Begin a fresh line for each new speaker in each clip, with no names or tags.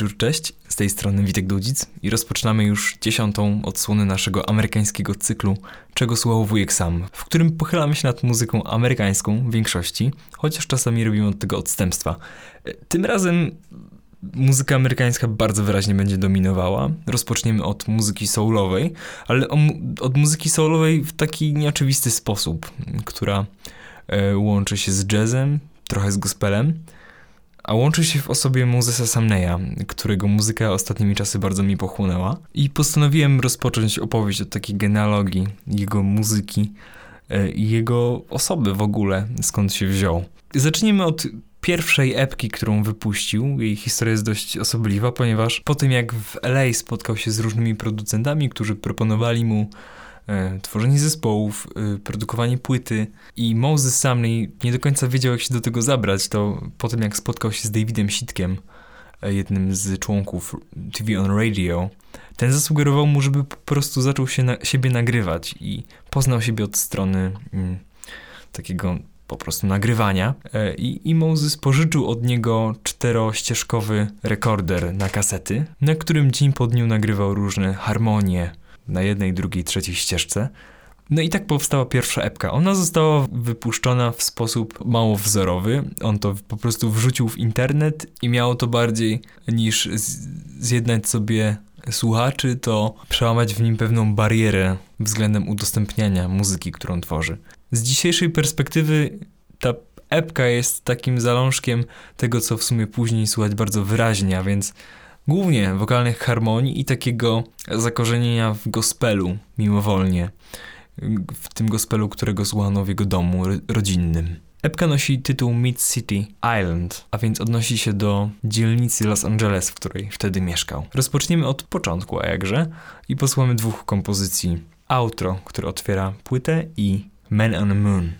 wieczór, cześć. Z tej strony Witek Dudzic i rozpoczynamy już dziesiątą odsłonę naszego amerykańskiego cyklu Czego słuchał wujek sam, w którym pochylamy się nad muzyką amerykańską w większości, chociaż czasami robimy od tego odstępstwa. Tym razem muzyka amerykańska bardzo wyraźnie będzie dominowała. Rozpoczniemy od muzyki soulowej, ale od muzyki soulowej w taki nieoczywisty sposób, która e, łączy się z jazzem, trochę z gospelem, a łączy się w osobie Mozesa Samneya, którego muzyka ostatnimi czasy bardzo mi pochłonęła. I postanowiłem rozpocząć opowieść od takiej genealogii jego muzyki e, i jego osoby w ogóle, skąd się wziął. Zacznijmy od pierwszej epki, którą wypuścił. Jej historia jest dość osobliwa, ponieważ po tym jak w LA spotkał się z różnymi producentami, którzy proponowali mu tworzenie zespołów, e, produkowanie płyty. I Moses Sumney nie do końca wiedział jak się do tego zabrać, to po tym jak spotkał się z Davidem Sitkiem, e, jednym z członków TV on Radio, ten zasugerował mu, żeby po prostu zaczął się na, siebie nagrywać i poznał siebie od strony mm, takiego po prostu nagrywania. E, i, i Moses pożyczył od niego czterościeżkowy rekorder na kasety, na którym dzień po dniu nagrywał różne harmonie na jednej, drugiej, trzeciej ścieżce. No i tak powstała pierwsza epka. Ona została wypuszczona w sposób mało wzorowy. On to po prostu wrzucił w internet i miało to bardziej niż zjednać sobie słuchaczy, to przełamać w nim pewną barierę względem udostępniania muzyki, którą tworzy. Z dzisiejszej perspektywy ta epka jest takim zalążkiem tego, co w sumie później słuchać bardzo wyraźnie, a więc głównie wokalnych harmonii i takiego zakorzenienia w gospelu mimowolnie. W tym gospelu, którego słuchano w jego domu rodzinnym. Epka nosi tytuł Mid City Island, a więc odnosi się do dzielnicy Los Angeles, w której wtedy mieszkał. Rozpoczniemy od początku, a jakże, i posłuchamy dwóch kompozycji. Outro, które otwiera płytę i Man on the Moon.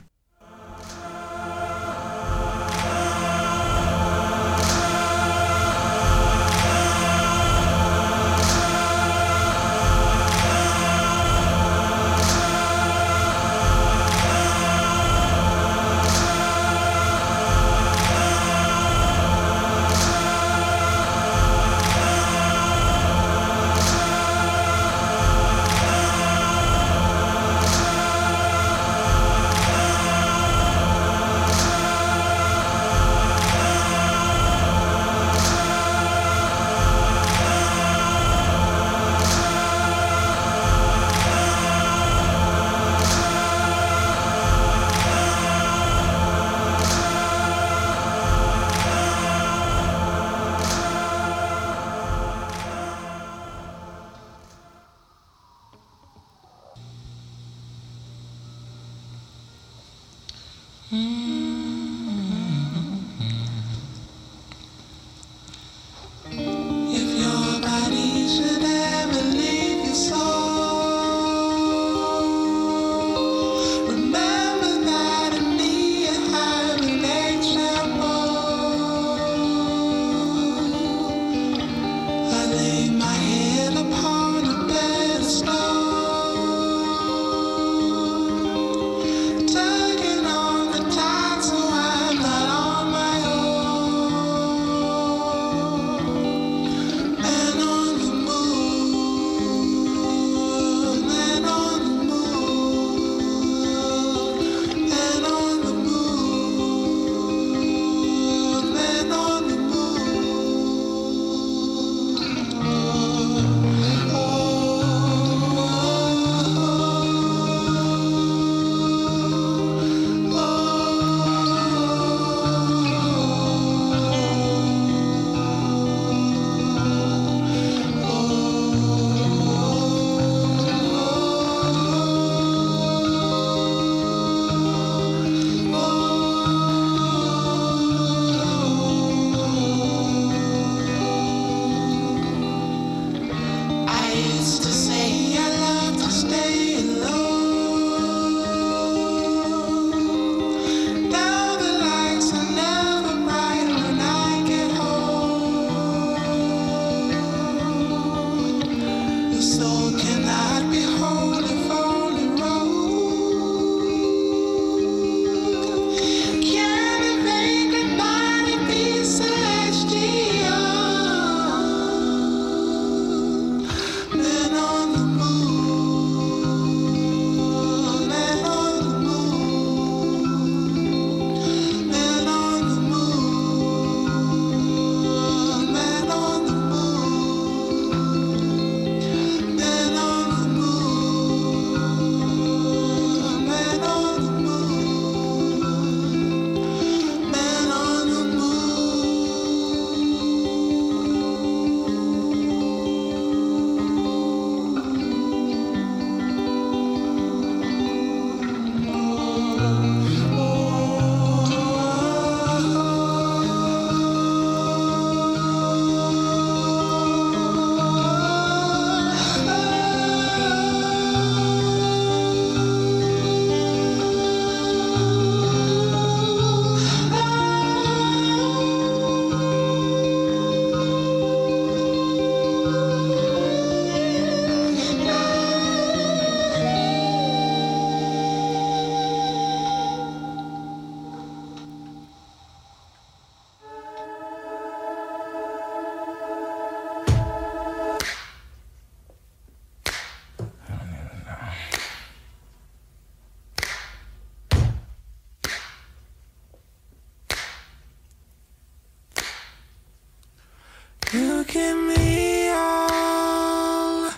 Give me all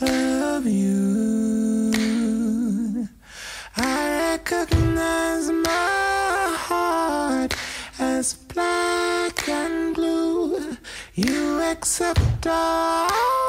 of you. I recognize my heart as black and blue. You accept all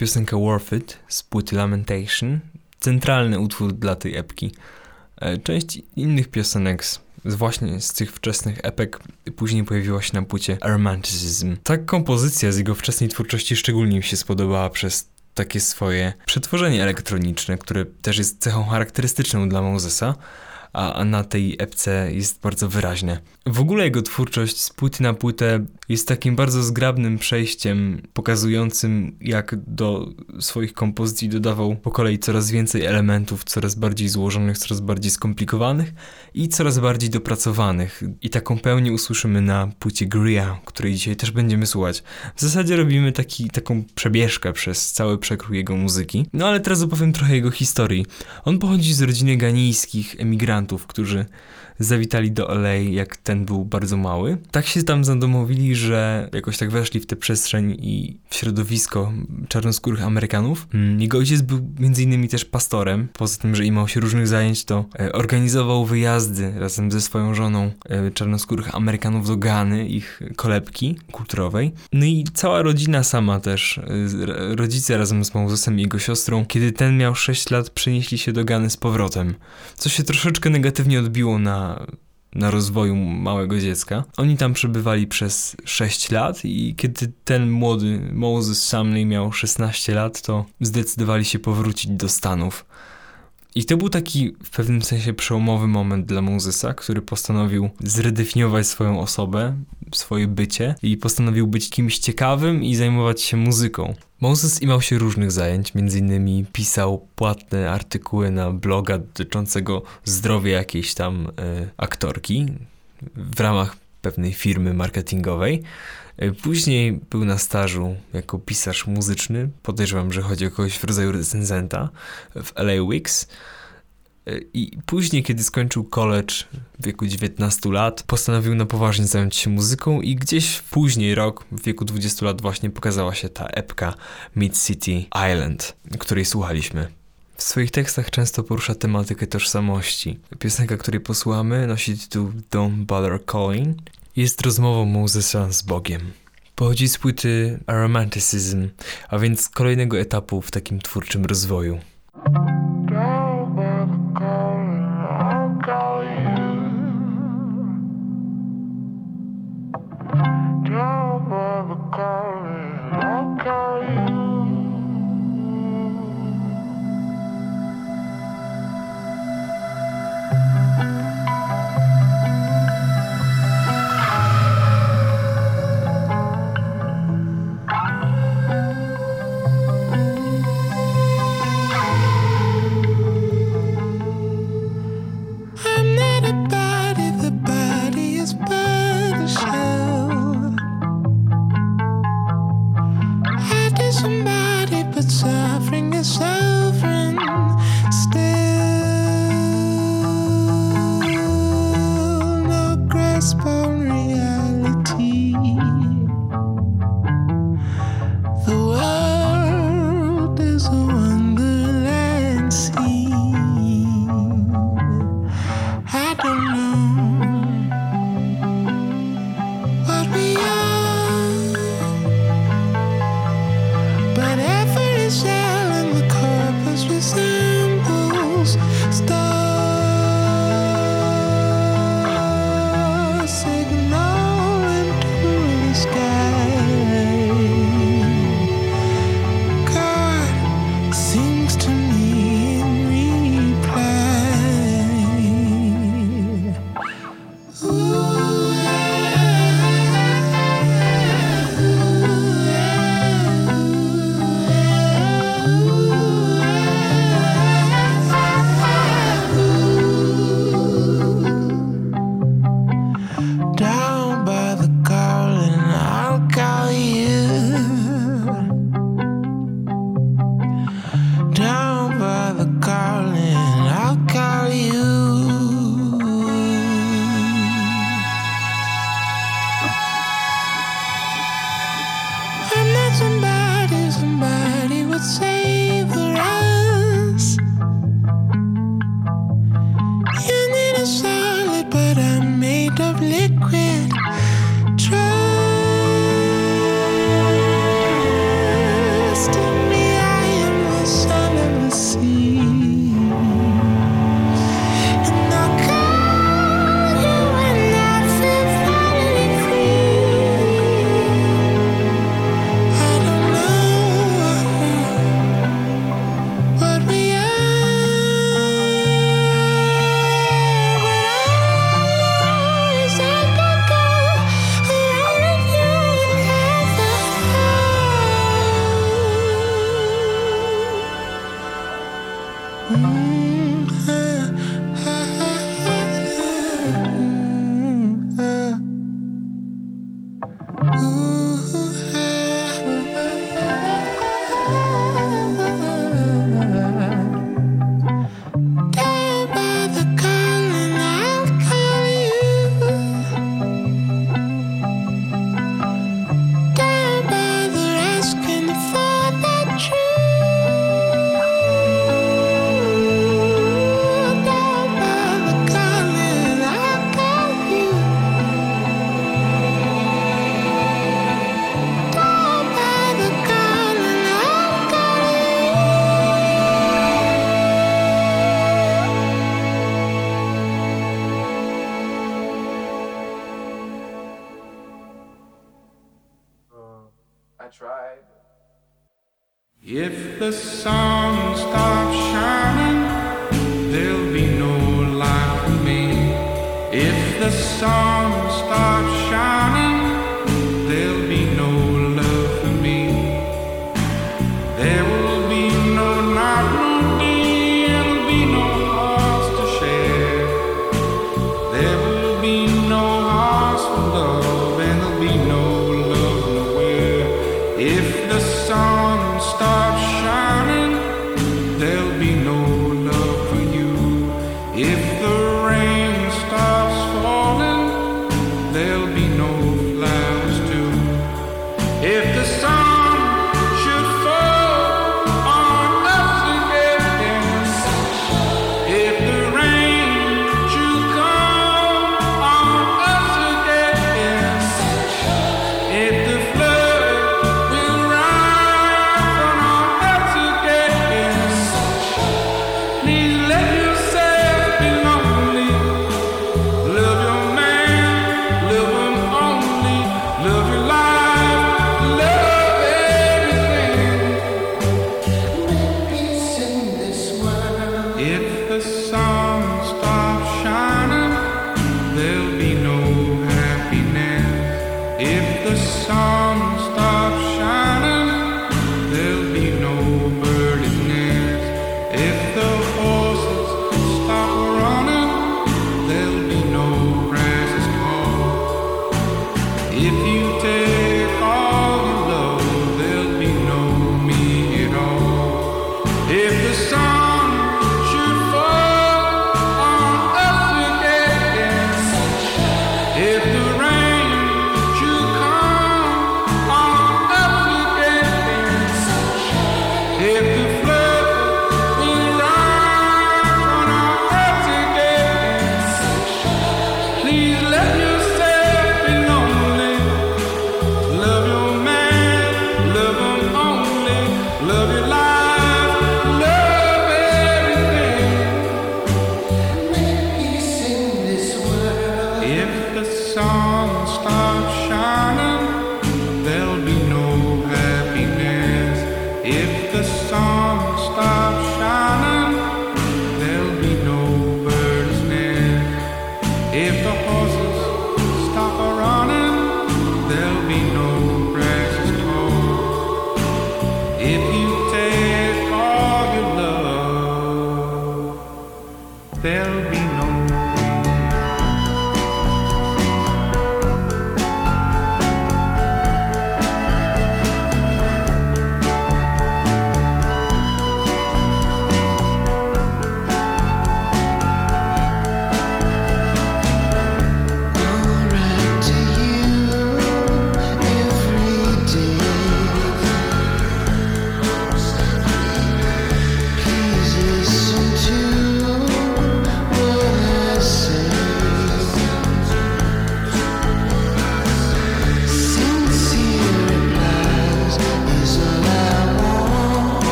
piosenka Worth It z płyty Lamentation, centralny utwór dla tej epki. E, Część innych piosenek z, z właśnie z tych wczesnych epek później pojawiła się na płycie Romanticism. Ta kompozycja z jego wczesnej twórczości szczególnie mi się spodobała przez takie swoje przetworzenie elektroniczne, które też jest cechą charakterystyczną dla Mosesa, a, na tej epce jest bardzo wyraźne. W ogóle jego twórczość z płyty na płytę jest takim bardzo zgrabnym przejściem, pokazującym jak do swoich kompozycji dodawał po kolei coraz więcej elementów, coraz bardziej złożonych, coraz bardziej skomplikowanych i coraz bardziej dopracowanych. I taką pełnię usłyszymy na płycie Gria, której dzisiaj też będziemy słuchać. W zasadzie robimy taki, taką przebieżkę przez cały przekrój jego muzyki. No ale teraz opowiem trochę jego historii. On pochodzi z rodziny ganijskich emigrantów, którzy zawitali do LA, jak ten był bardzo mały. Tak się tam zadomowili, że jakoś tak weszli w tę przestrzeń i w środowisko czarnoskórych Amerykanów. Mm, Jego ojciec był między innymi też pastorem. Poza tym, że imał się różnych zajęć, to e, organizował wyjazdy razem ze swoją żoną e, czarnoskórych Amerykanów do Gany, ich kolebki kulturowej. No i cała rodzina sama też, e, rodzice razem z Mosesem i jego siostrą, kiedy ten miał 6 lat, przenieśli się do Gany z powrotem co się troszeczkę negatywnie odbiło na, na rozwoju małego dziecka. Oni tam przebywali przez 6 lat i kiedy ten młody Moses Sumley miał 16 lat, to zdecydowali się powrócić do Stanów. I to był taki w pewnym sensie przełomowy moment dla Mosesa, który postanowił zredefiniować swoją osobę, swoje bycie i postanowił być kimś ciekawym i zajmować się muzyką. Moses imał się różnych zajęć, innymi pisał płatne artykuły na bloga dotyczącego zdrowia jakiejś tam e, aktorki w ramach pewnej firmy marketingowej. E, Później był na stażu jako pisarz muzyczny. Podejrzewam, że chodzi o kogoś w rodzaju recenzenta w LA Weeks. E, I później, kiedy skończył college w wieku 19 lat, postanowił na poważnie zająć się muzyką i gdzieś później rok, w wieku 20 lat właśnie pokazała się ta epka Mid City Island, której słuchaliśmy. W swoich tekstach często porusza tematykę tożsamości. Piosenka, której posłuchamy, nosi tytuł Don't Bother Calling. Jest rozmową muzyka z Bogiem. Pochodzi z płyty Aromanticism, a więc kolejnego etapu w takim twórczym rozwoju.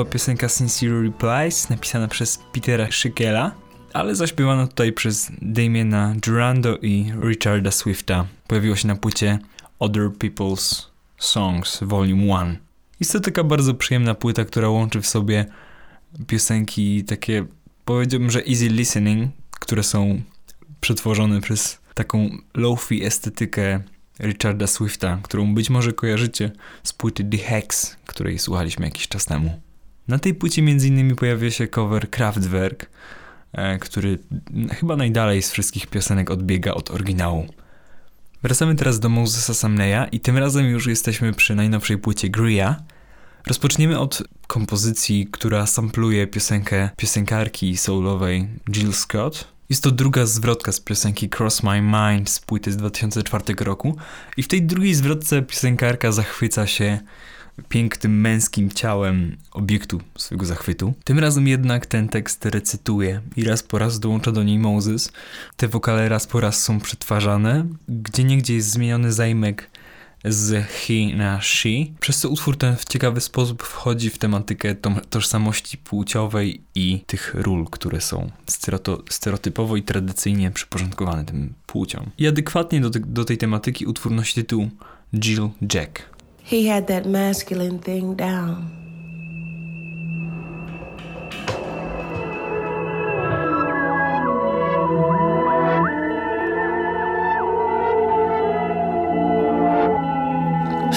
Była piosenka Sincere Replies, napisana przez Petera Schickela, ale zaśpiewana tutaj przez Damiena Durando i Richarda Swifta. Pojawiło się na płycie Other People's Songs Volume 1. Jest to taka bardzo przyjemna płyta, która łączy w sobie piosenki takie, powiedziałbym, że easy listening, które są przetworzone przez taką lofi estetykę Richarda Swifta, którą być może kojarzycie z płyty The Hex, której słuchaliśmy jakiś czas temu. Na tej płycie innymi pojawia się cover Kraftwerk, e, który chyba najdalej z wszystkich piosenek odbiega od oryginału. Wracamy teraz do Mosesa Samneya i tym razem już jesteśmy przy najnowszej płycie Gria. Rozpoczniemy od kompozycji, która sampluje piosenkę piosenkarki soulowej Jill Scott. Jest to druga zwrotka z piosenki Cross My Mind z płyty z 2004 roku i w tej drugiej zwrotce piosenkarka zachwyca się pięknym męskim ciałem obiektu swojego zachwytu. Tym razem jednak ten tekst recytuje i raz po raz dołącza do niej Moses. Te wokale raz po raz są przetwarzane, gdzie niegdzie jest zmieniony zajmek z he na she, przez co utwór ten w ciekawy sposób wchodzi w tematykę to tożsamości płciowej i tych ról, które są stereotypowo i tradycyjnie przyporządkowane tym płciom. I adekwatnie do, te do tej tematyki utwór nosi tytuł Jill Jack.
He had that masculine thing down.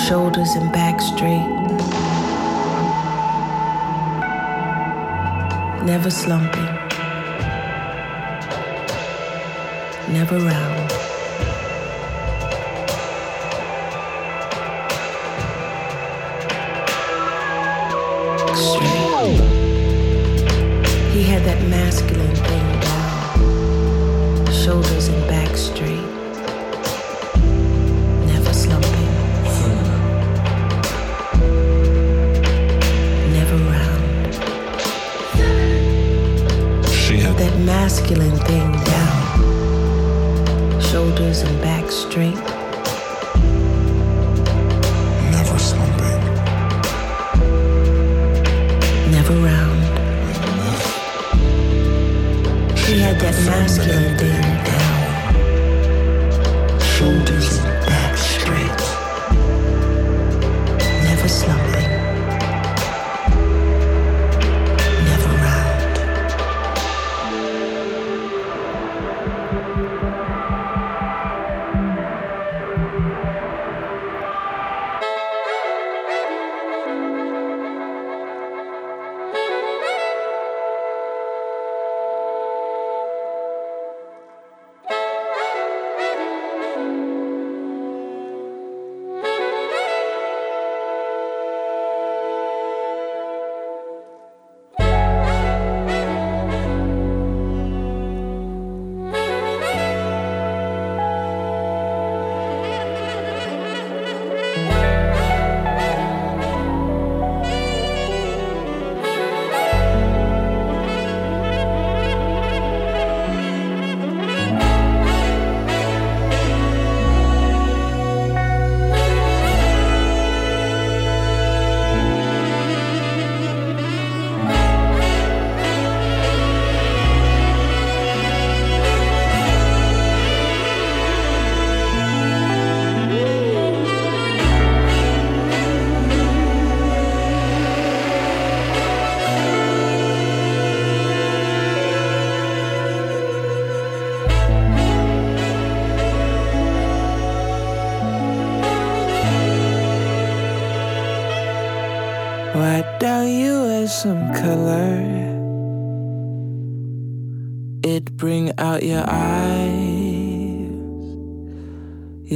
Shoulders and back straight. Never slumping. Never round. He had that masculine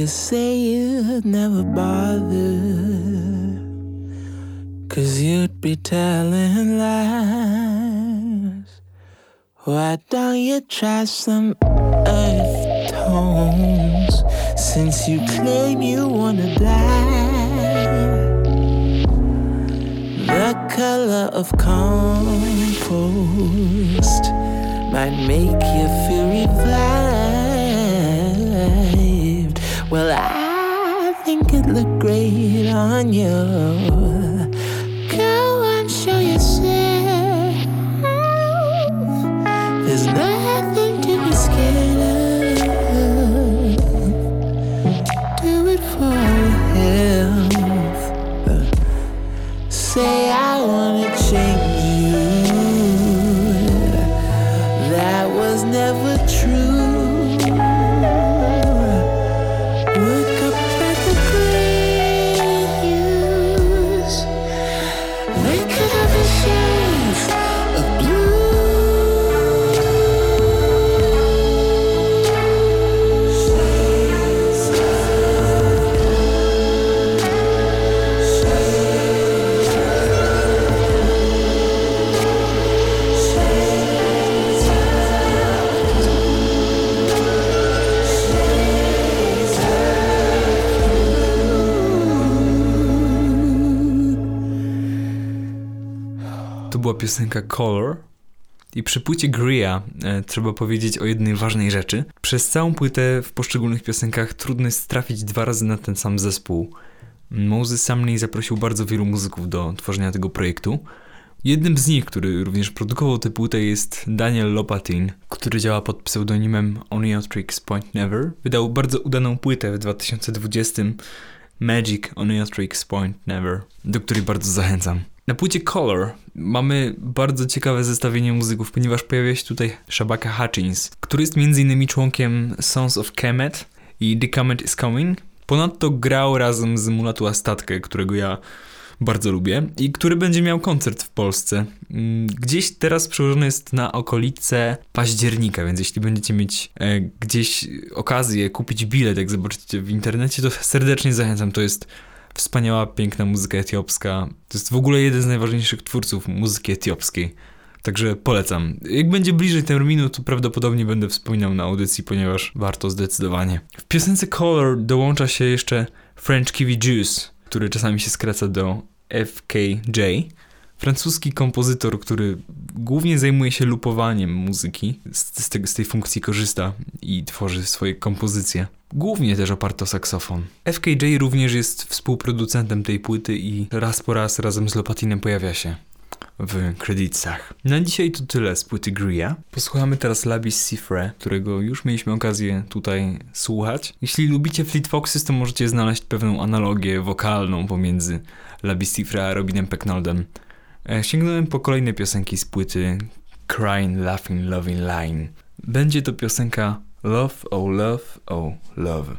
say you'd never bother. Cause you'd be telling lies. Why don't you try some earth tones? Since you claim you wanna die. The color of compost might make you feel revived. Well, I think it looked great on you.
Piosenka Color. I przy płycie Gria e, trzeba powiedzieć o jednej ważnej rzeczy. Przez całą płytę w poszczególnych piosenkach trudno jest trafić dwa razy na ten sam zespół. Moses Sumney zaprosił bardzo wielu muzyków do tworzenia tego projektu. Jednym z nich, który również produkował tę płytę jest Daniel Lopatin, który działa pod pseudonimem Oniatrix Point Never. Wydał bardzo udaną płytę w 2020 Magic Oniatrix Point Never, do której bardzo zachęcam. Na płycie Color mamy bardzo ciekawe zestawienie muzyków, ponieważ pojawia się tutaj Shabaka Hutchins, który jest m.in. członkiem Sons of Kemet i The Comet is Coming. Ponadto grał razem z Mulatu Statkę, którego ja bardzo lubię i który będzie miał koncert w Polsce. Mm, Gdzieś teraz przełożony jest na okolice października, więc jeśli będziecie mieć e, gdzieś okazję kupić bilet, jak zobaczycie w internecie, to serdecznie zachęcam. To jest wspaniała, piękna muzyka etiopska. To jest w ogóle jeden z najważniejszych twórców muzyki etiopskiej. Także polecam. Jak będzie bliżej terminu, to prawdopodobnie będę wspominał na audycji, ponieważ warto zdecydowanie. W piosence Color dołącza się jeszcze French Kiwi Juice, który czasami się skraca do FKJ. Francuski kompozytor, który głównie zajmuje się lupowaniem muzyki, z, z, z tej funkcji korzysta i tworzy swoje kompozycje. Głównie też oparto saksofon. FKJ również jest współproducentem tej płyty i raz po raz razem z Lopatinem pojawia się w kredytach. Na dzisiaj to tyle z płyty Gria. Posłuchamy teraz Labis Cifre, którego już mieliśmy okazję tutaj słuchać. Jeśli lubicie Fleet Foxes, to możecie znaleźć pewną analogię wokalną pomiędzy Labis Cifre a Robinem Pecknoldem. E, Sięgnąłem po kolejne piosenki z płyty Crying, Laughing, Loving Line. Będzie to piosenka Love, Oh Love, Oh Love.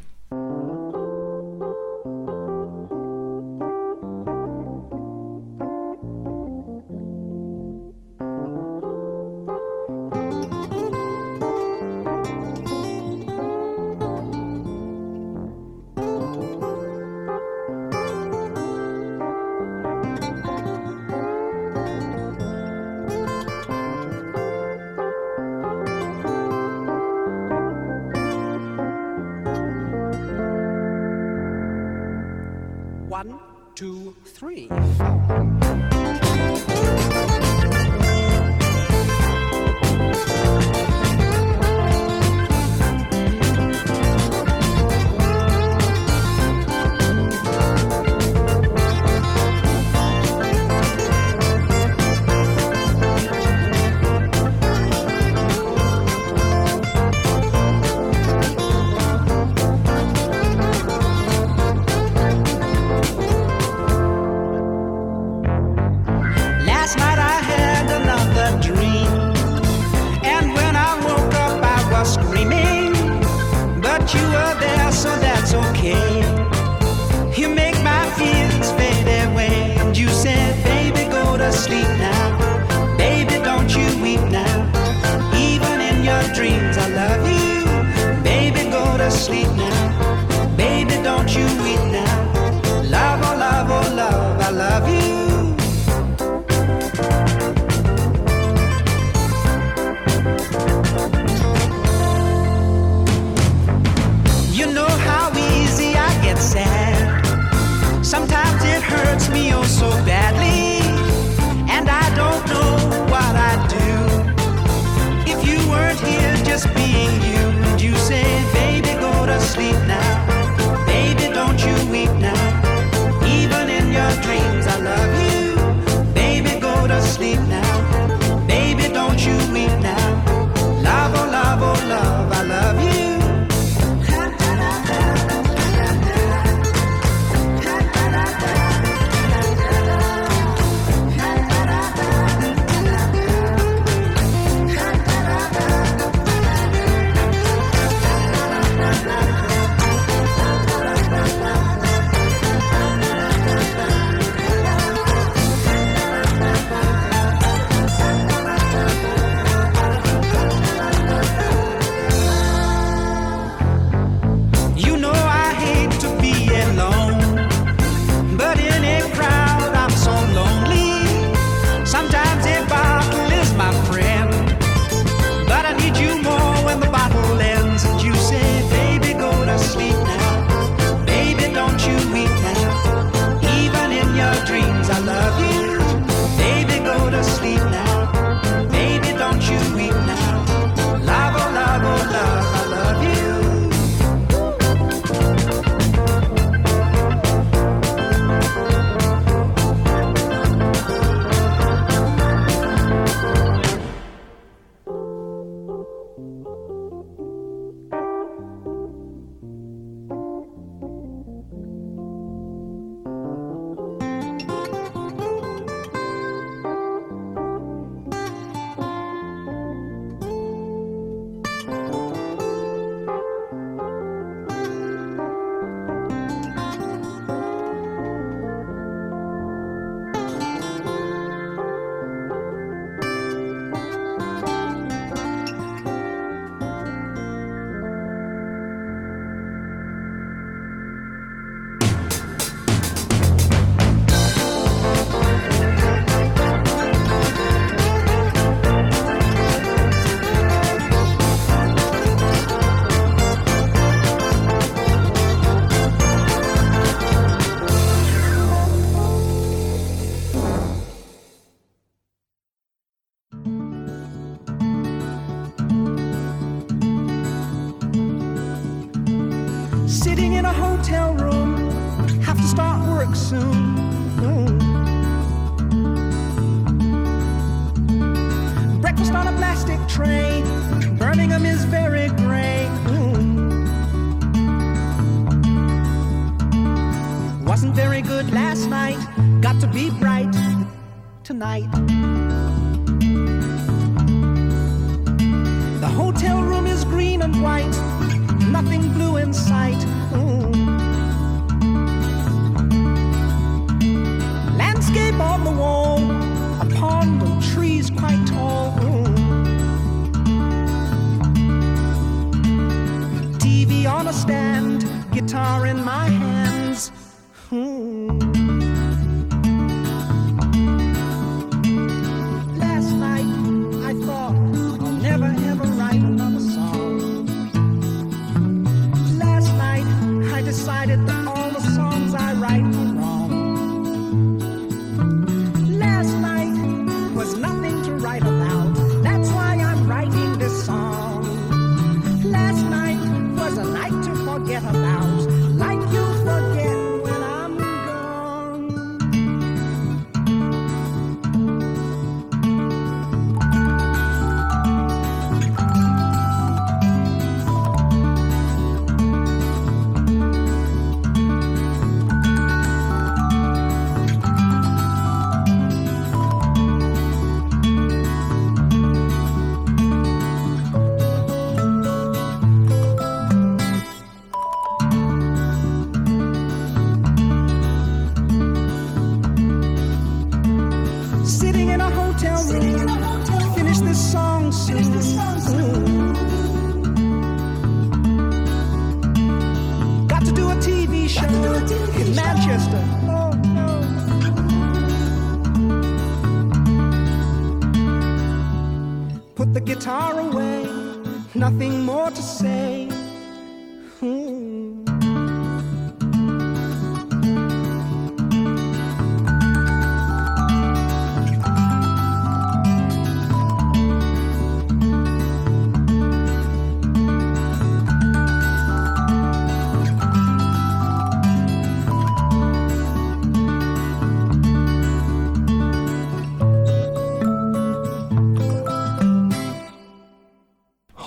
Nothing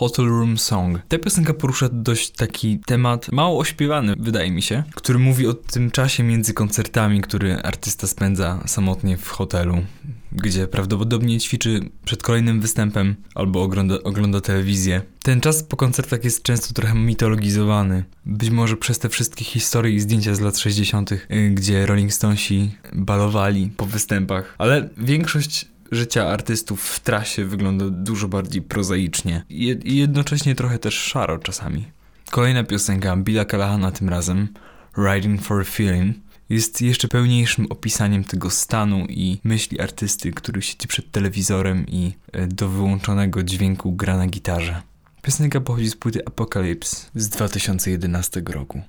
Hotel Room Song. Ta piosenka porusza dość taki temat mało ośpiewany, wydaje mi się, który mówi o tym czasie między koncertami, który artysta spędza samotnie w hotelu, gdzie prawdopodobnie ćwiczy przed kolejnym występem albo ogląda, ogląda telewizję. Ten czas po koncertach jest często trochę mitologizowany. Być może przez te wszystkie historie i zdjęcia z lat 60., y, gdzie Rolling Stonesi balowali po występach, ale większość życia artystów w trasie wygląda dużo bardziej prozaicznie i jed- i jednocześnie trochę też szaro czasami. Kolejna piosenka Billa Callahana tym razem, Riding for a Feeling, jest jeszcze pełniejszym opisaniem tego stanu i myśli artysty, który siedzi przed telewizorem i e, do wyłączonego dźwięku gra na gitarze. Piosenka pochodzi z płyty Apocalypse z 2011 roku.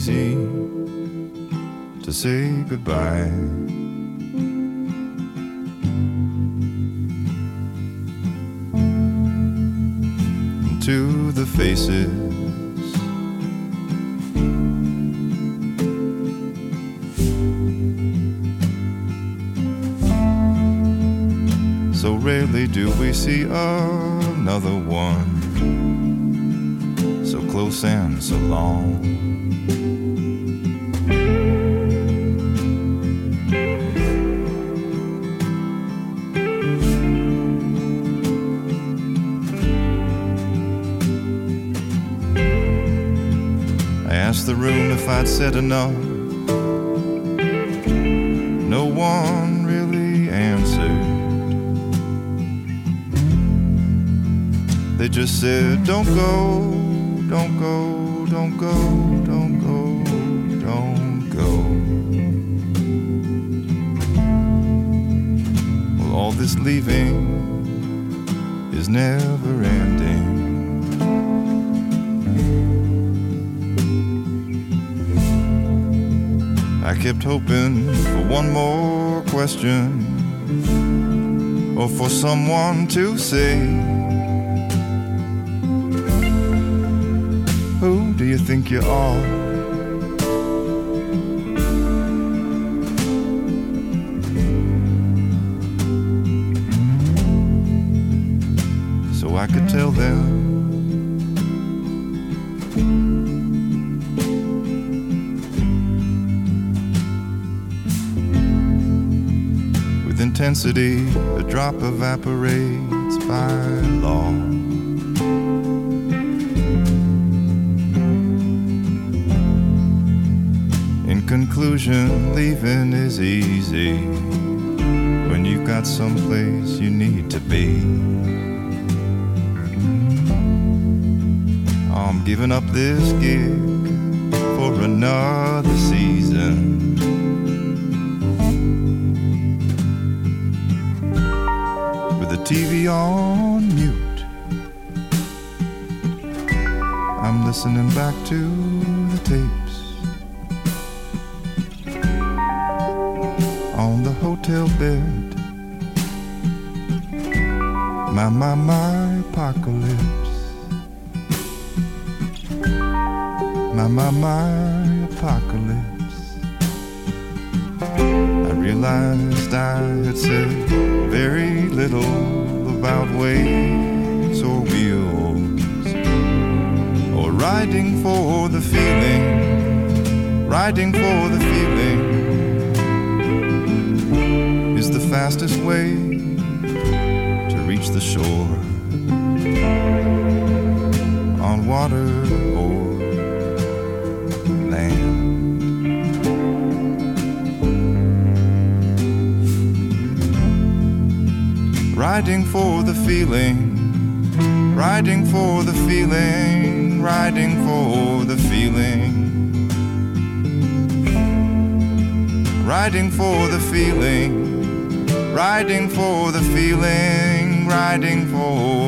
Easy to say goodbye. To the faces So rarely do we see another one so close and so long. I asked the room if I'd said enough. No one really answered. They just said, Don't go, don't go, don't go, don't go, don't go. This leaving is never ending. I kept hoping for one more question or for someone to say, Who do you think you are? With intensity, a drop evaporates by law. In conclusion, leaving is easy when you've got someplace you need to be. Giving up this gig for another season. With the TV on mute, I'm listening back to the tapes on the hotel bed. My, my, my apocalypse. My, my, my apocalypse. I realized I had said very little about waves or wheels or riding for the feeling, riding for the feeling is the fastest way to reach the shore on water Riding for the feeling, riding for the feeling, riding for the feeling. Riding for the feeling, riding for the feeling, riding for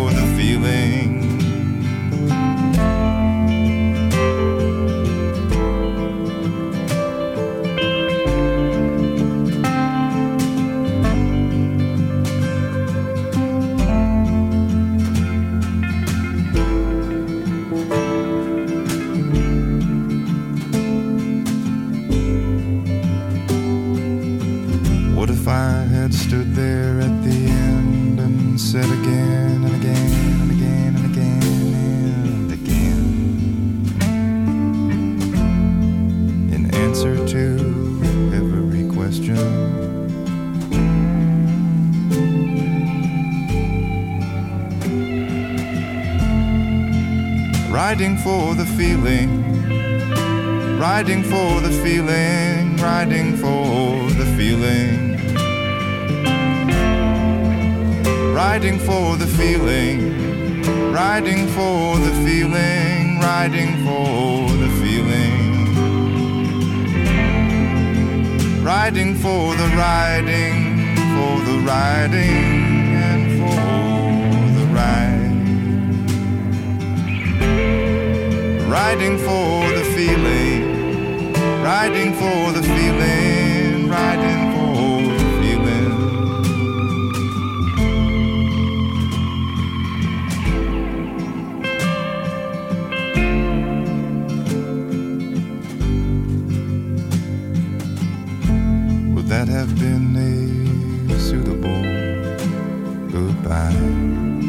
Riding for the feeling, riding for the feeling, riding for the feeling. Riding for the feeling, riding for the feeling, riding for the feeling. Riding for the riding, for the riding, Riding for the feeling, riding for the feeling, riding for the feeling. Would that have been a suitable goodbye?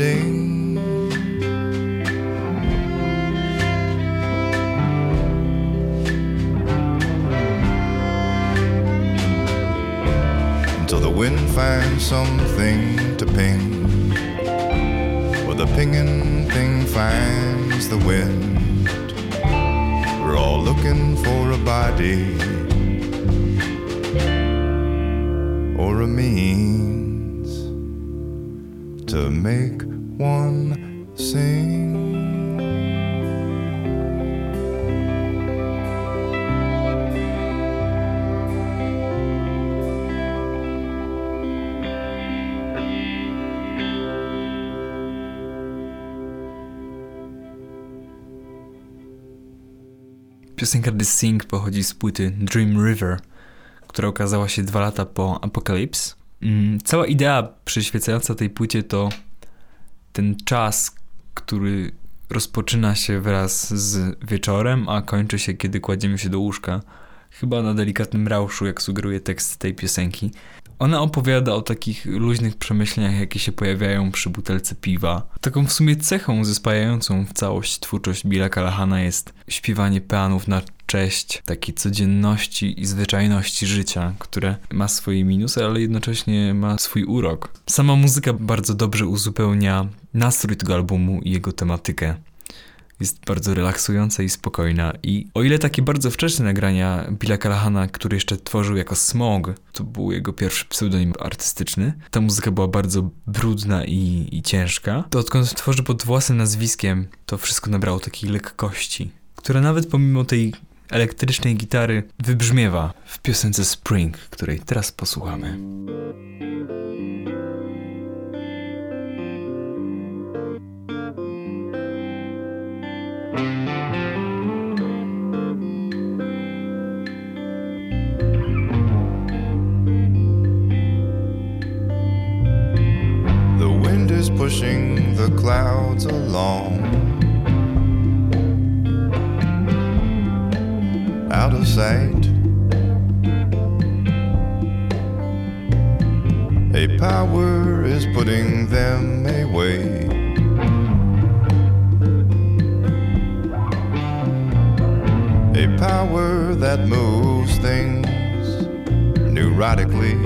Scaffolding. Until the wind finds something to ping, or the pinging thing finds the wind. We're all looking for a body or a means to make one sing.
Piosenka The Sing pochodzi z płyty Dream River, która ukazała się dwa lata po Apocalypse. Mm, Cała idea przyświecająca tej płycie to ten czas, który rozpoczyna się wraz z wieczorem, a kończy się, kiedy kładziemy się do łóżka. Chyba na delikatnym rauszu, jak sugeruje tekst tej piosenki. Ona opowiada o takich luźnych przemyśleniach, jakie się pojawiają przy butelce piwa. Taką w sumie cechą zespajającą w całość twórczość Billa Callahana jest śpiewanie peanów na cześć takiej codzienności i zwyczajności życia, które ma swoje minusy, ale jednocześnie ma swój urok. Sama muzyka bardzo dobrze uzupełnia nastrój tego albumu i jego tematykę jest bardzo relaksująca i spokojna. I o ile takie bardzo wczesne nagrania Billa Callahana, który jeszcze tworzył jako Smog, to był jego pierwszy pseudonim artystyczny, ta muzyka była bardzo brudna i, i ciężka, to odkąd tworzy pod własnym nazwiskiem, to wszystko nabrało takiej lekkości, która nawet pomimo tej elektrycznej gitary wybrzmiewa w piosence Spring, której teraz posłuchamy.
The clouds along. out of sight. A power is putting them away. A power that moves things neurotically.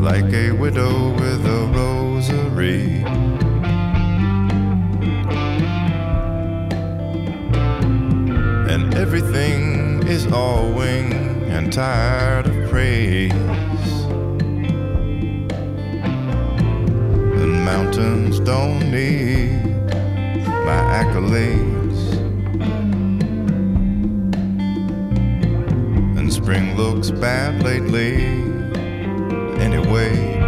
Like a widow with a rosary. and everything is all wing and tired of praise. The mountains don't need my accolades, and spring looks bad lately anyway,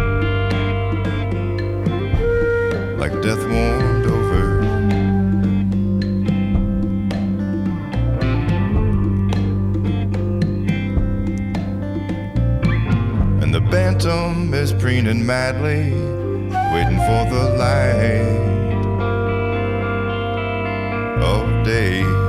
like death warns Phantom is preening madly, waiting for the light of day.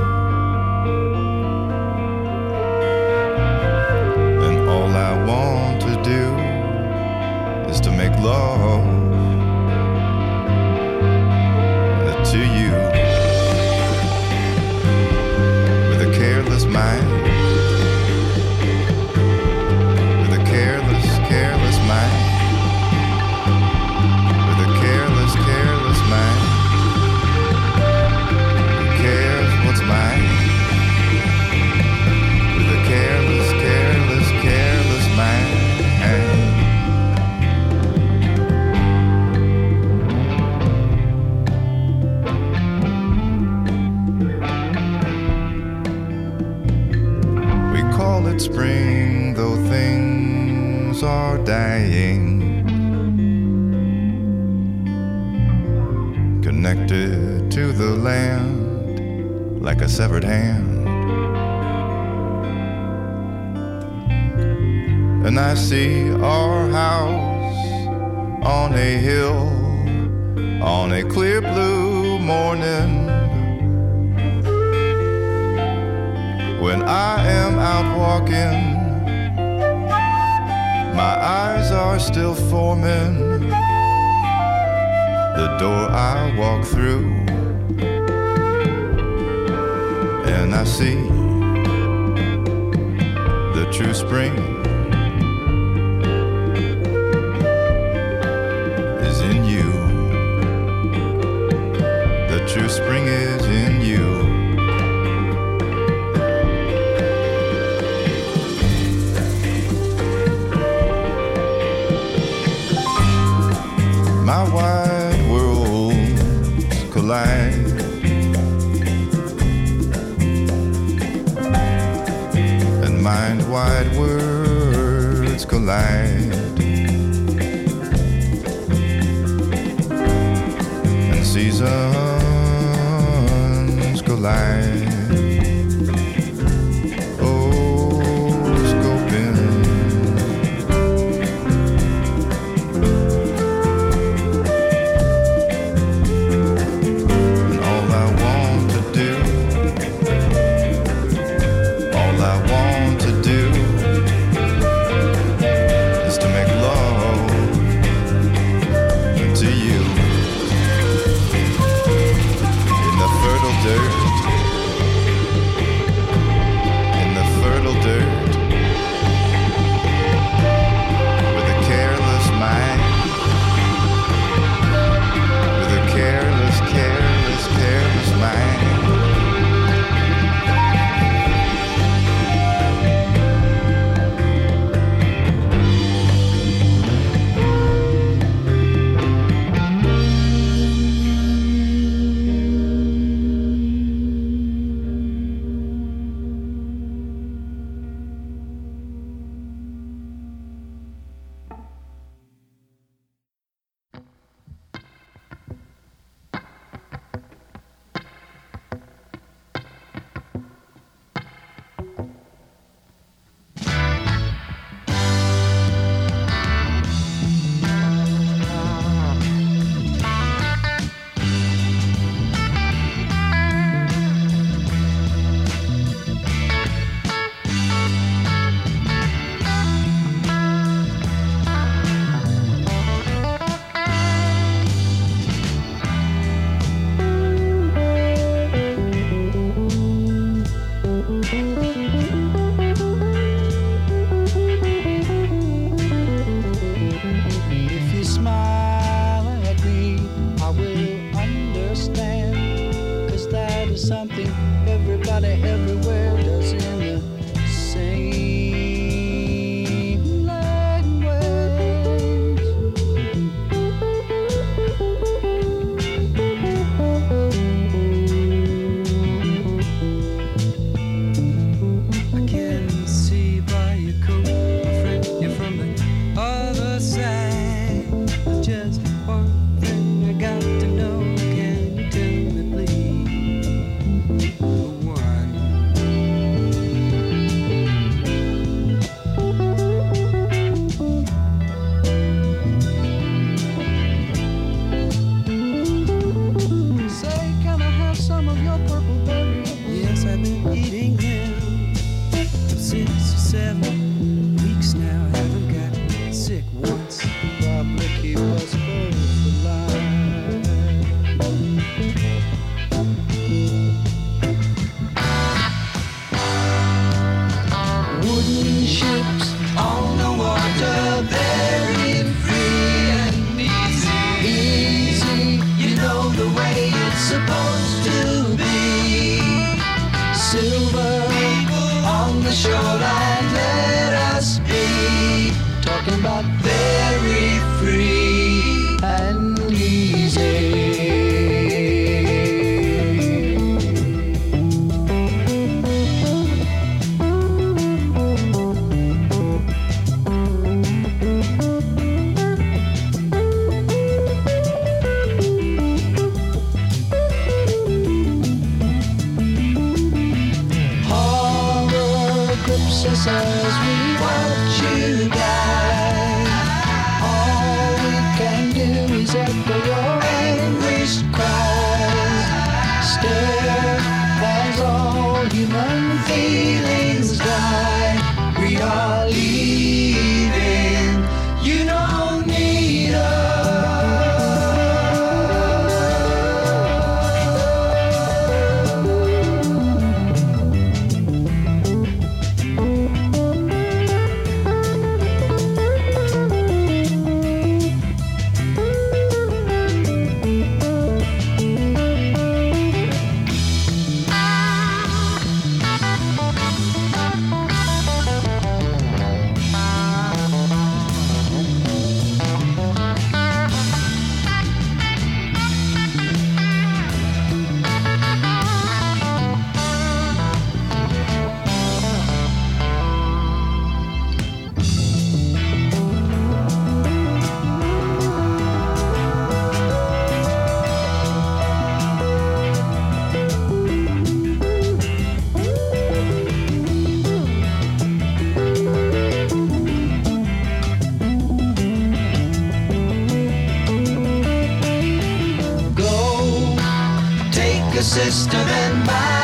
sister
than
mine.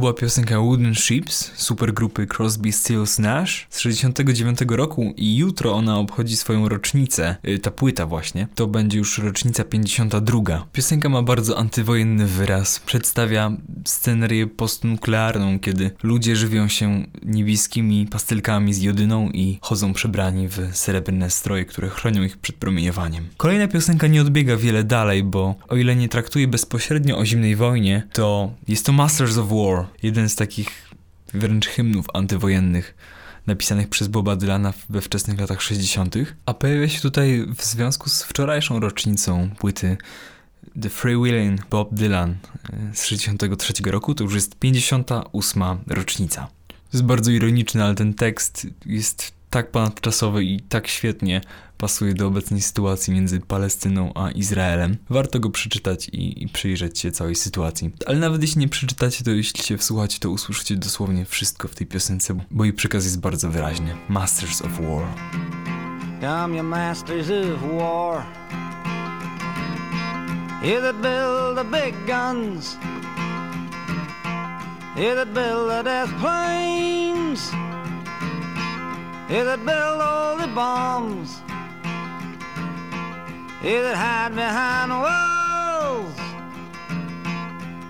Była piosenka Wooden Ships supergrupy Crosby, Stills, Nash z 69 roku i jutro ona obchodzi swoją rocznicę, y, ta płyta właśnie, to będzie już rocznica 52. Piosenka ma bardzo antywojenny wyraz, przedstawia scenerię postnuklearną, kiedy ludzie żywią się niebieskimi pastelkami z jodyną i chodzą przebrani w srebrne stroje, które chronią ich przed promieniowaniem. Kolejna piosenka nie odbiega wiele dalej, bo o ile nie traktuje bezpośrednio o zimnej wojnie, to jest to Masters of War, jeden z takich wręcz hymnów antywojennych napisanych przez Boba Dylana we wczesnych latach 60., a pojawia się tutaj w związku z wczorajszą rocznicą płyty The Freewheeling Bob Dylan e, z 63 roku, to już jest 58 rocznica. To jest bardzo ironiczne, ale ten tekst jest tak ponadczasowy i tak świetnie pasuje do obecnej sytuacji między Palestyną a Izraelem. Warto go przeczytać i, i przyjrzeć się całej sytuacji. Ale nawet jeśli nie przeczytacie, to jeśli się wsłuchacie, to usłyszycie dosłownie wszystko w tej piosence, bo jej przekaz jest bardzo wyraźny. Masters of War.
Come, you masters of war. You that build the big guns. You that build the death planes. You that build all the bombs. You that hide behind walls.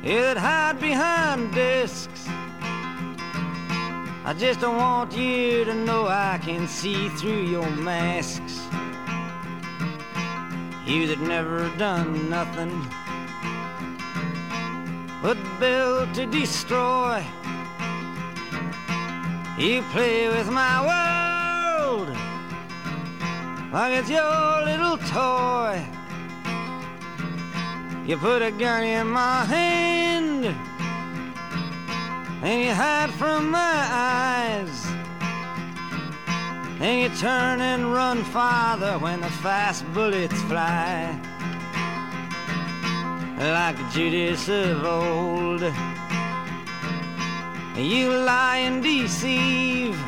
You that hide behind discs. I just don't want you to know I can see through your masks. You that never done nothing but built to destroy. You play with my world like it's your little toy. You put a gun in my hand and you hide from my eyes. And you turn and run farther when the fast bullets fly. Like Judas of old, you lie and deceive.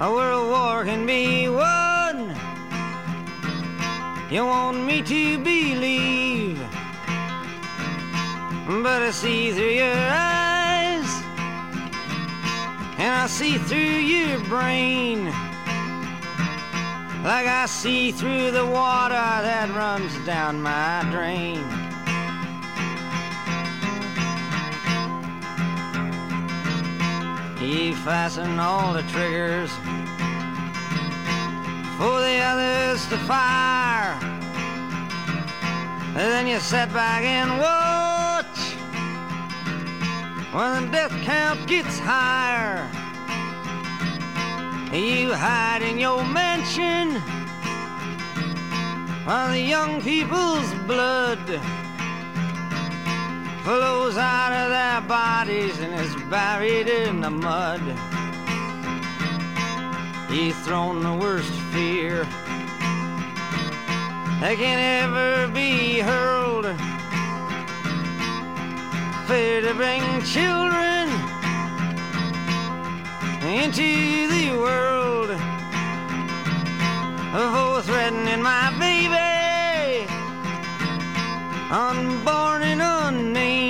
A world war can be won. You want me to believe, but I see through your eyes, and I see through your brain, like I see through the water that runs down my drain. You fasten all the triggers for the others to fire. And then you sit back and watch when the death count gets higher. You hide in your mansion while the young people's blood flows out of their bodies and is buried in the mud. Thrown the worst fear that can ever be hurled. Fear to bring children into the world. For threatening my baby, unborn and unnamed.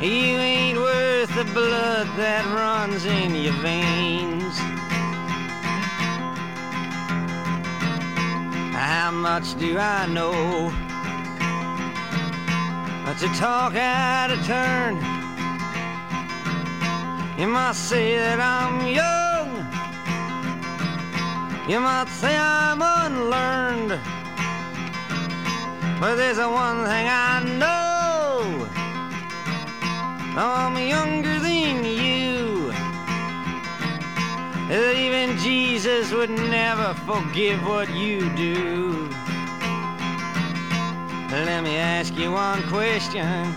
You ain't worth the blood that runs in your veins. How much do I know? But to talk out of turn. You might say that I'm young. You might say I'm unlearned. But there's a one thing I know. I'm younger than you. Even Jesus would never forgive what you do. Let me ask you one question.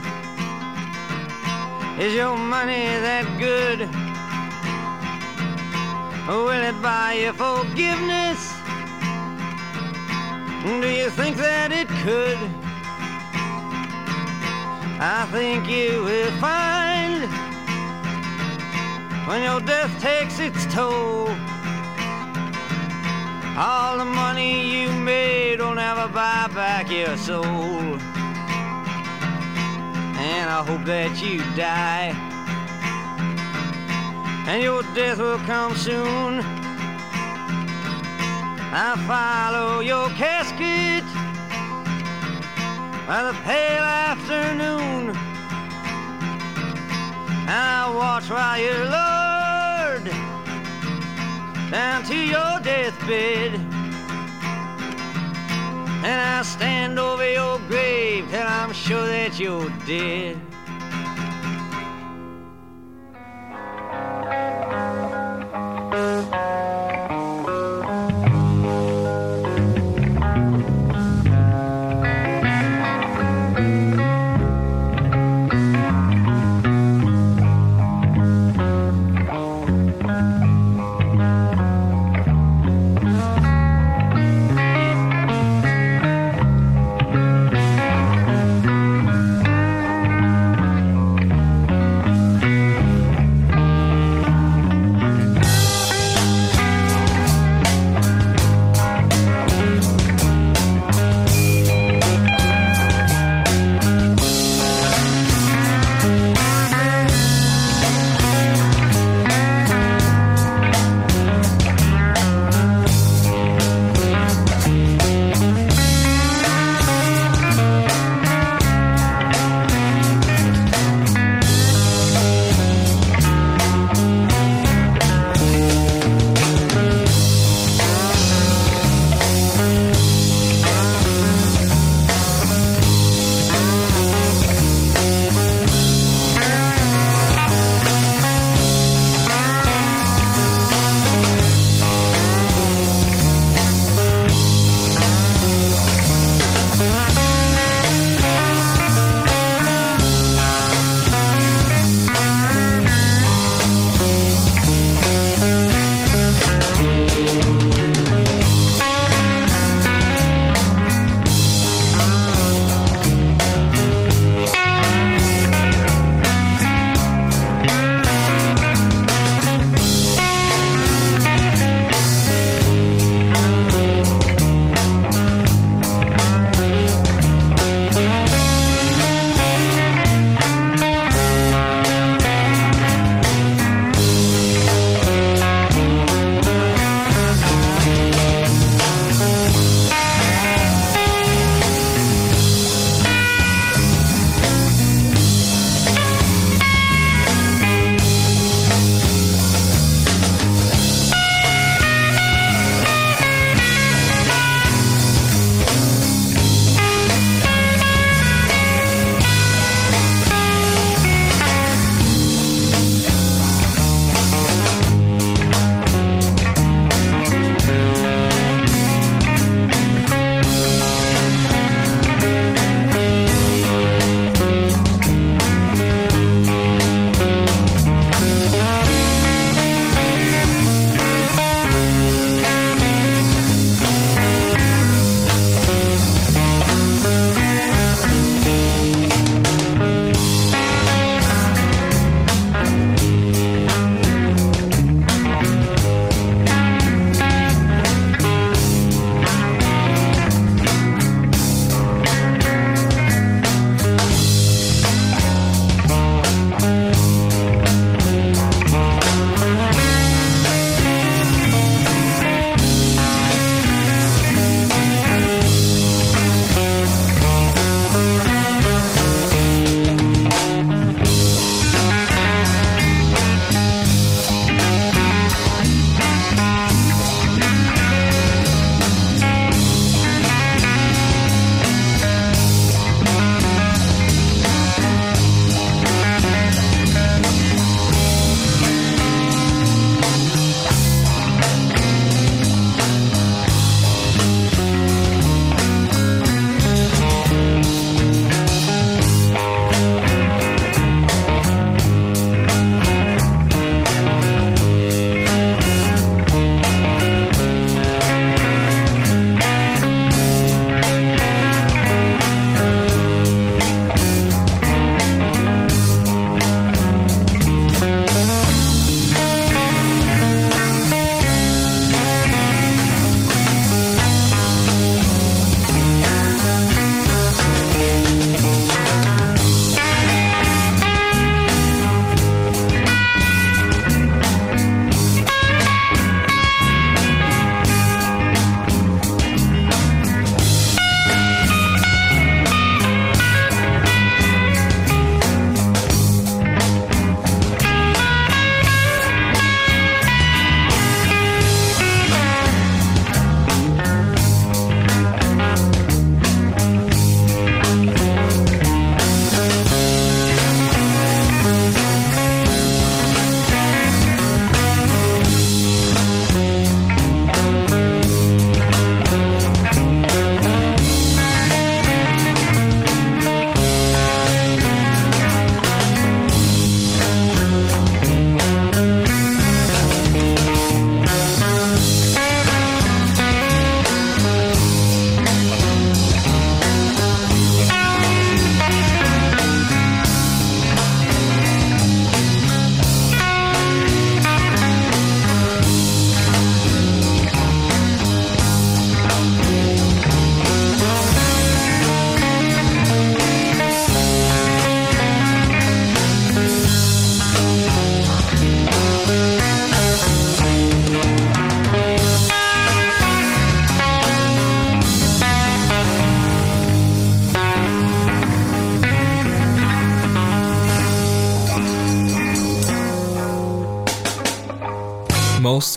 Is your money that good? Will it buy you forgiveness? Do you think that it could? I think you will find when your death takes its toll. All the money you made will never buy back your soul. And I hope that you die. And your death will come soon. I follow your casket by the pale afternoon. And I watch while you're lowered down to your deathbed. And I stand over your grave till I'm sure that you're dead.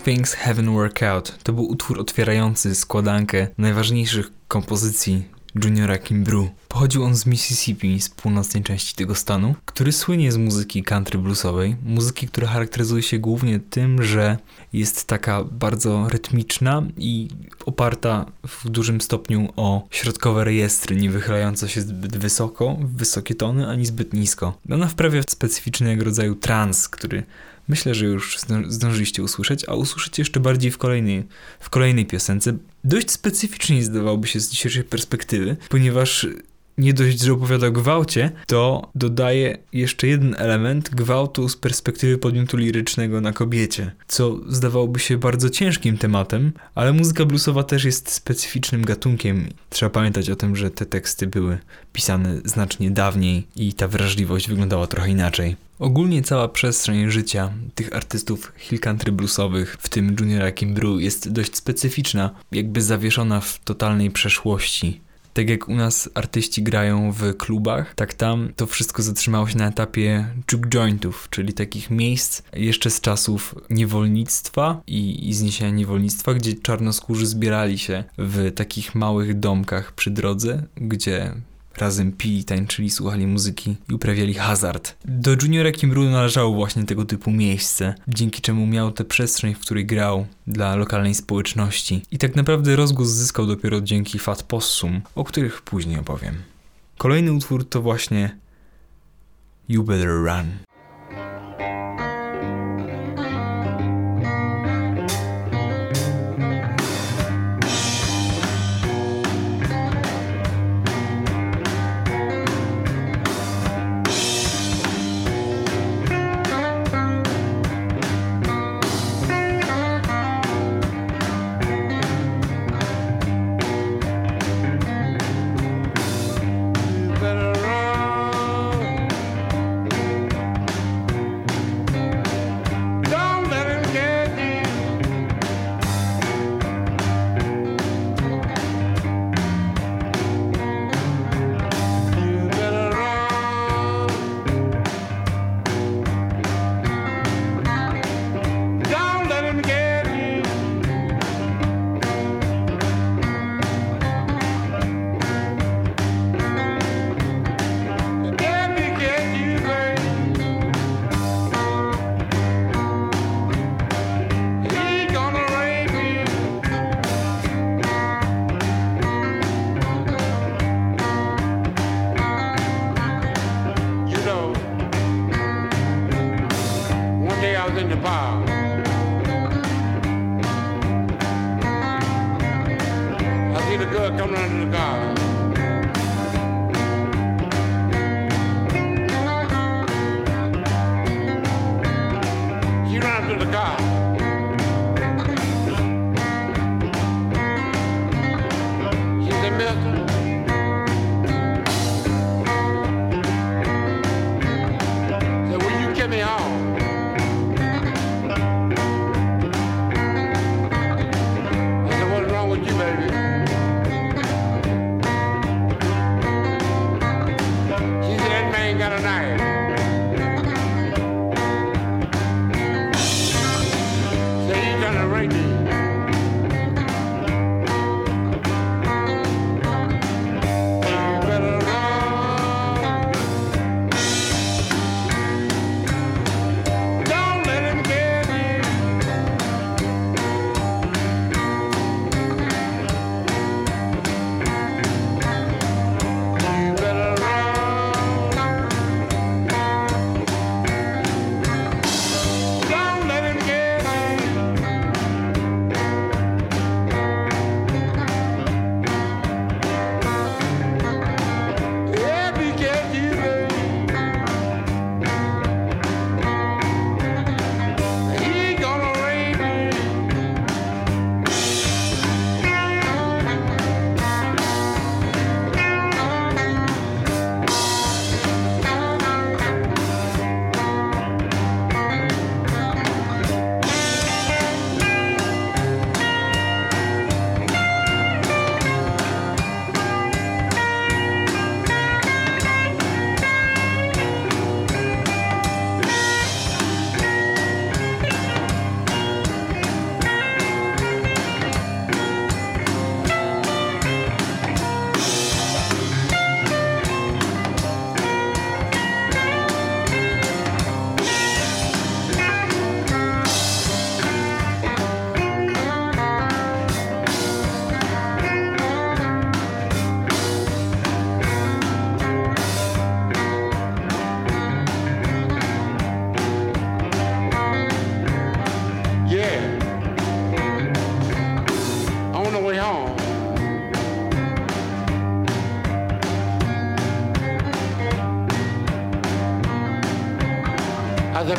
Things Haven't Worked Out to był utwór otwierający składankę najważniejszych kompozycji Juniora Kimbru. Pochodził on z Mississippi, z północnej części tego stanu, który słynie z muzyki country bluesowej, muzyki, która charakteryzuje się głównie tym, że jest taka bardzo rytmiczna i oparta w dużym stopniu o środkowe rejestry, nie wychylające się zbyt wysoko, w wysokie tony, ani zbyt nisko. Ona wprawia specyficznego rodzaju trans, który myślę, że już zdą- zdążyliście usłyszeć, a usłyszycie jeszcze bardziej w kolejnej, w kolejnej piosence. Dość specyficznie zdawałoby się z dzisiejszej perspektywy, ponieważ nie dość, że opowiada o gwałcie, to dodaje jeszcze jeden element gwałtu z perspektywy podmiotu lirycznego na kobiecie, co zdawałoby się bardzo ciężkim tematem, ale muzyka bluesowa też jest specyficznym gatunkiem. Trzeba pamiętać o tym, że te teksty były pisane znacznie dawniej i ta wrażliwość wyglądała trochę inaczej. Ogólnie cała przestrzeń życia tych artystów hill country bluesowych, w tym Juniora Kimbru, jest dość specyficzna, jakby zawieszona w totalnej przeszłości. Tak jak u nas artyści grają w klubach, tak tam to wszystko zatrzymało się na etapie juke jointów, czyli takich miejsc jeszcze z czasów niewolnictwa i, i zniesienia niewolnictwa, gdzie czarnoskórzy zbierali się w takich małych domkach przy drodze, gdzie razem pili, tańczyli, słuchali muzyki i uprawiali hazard. Do Juniora Kimbru należało właśnie tego typu miejsce, dzięki czemu miał tę przestrzeń, w której grał dla lokalnej społeczności. I tak naprawdę rozgłos zyskał dopiero dzięki Fat Possum, o których później opowiem. Kolejny utwór to właśnie You Better Run.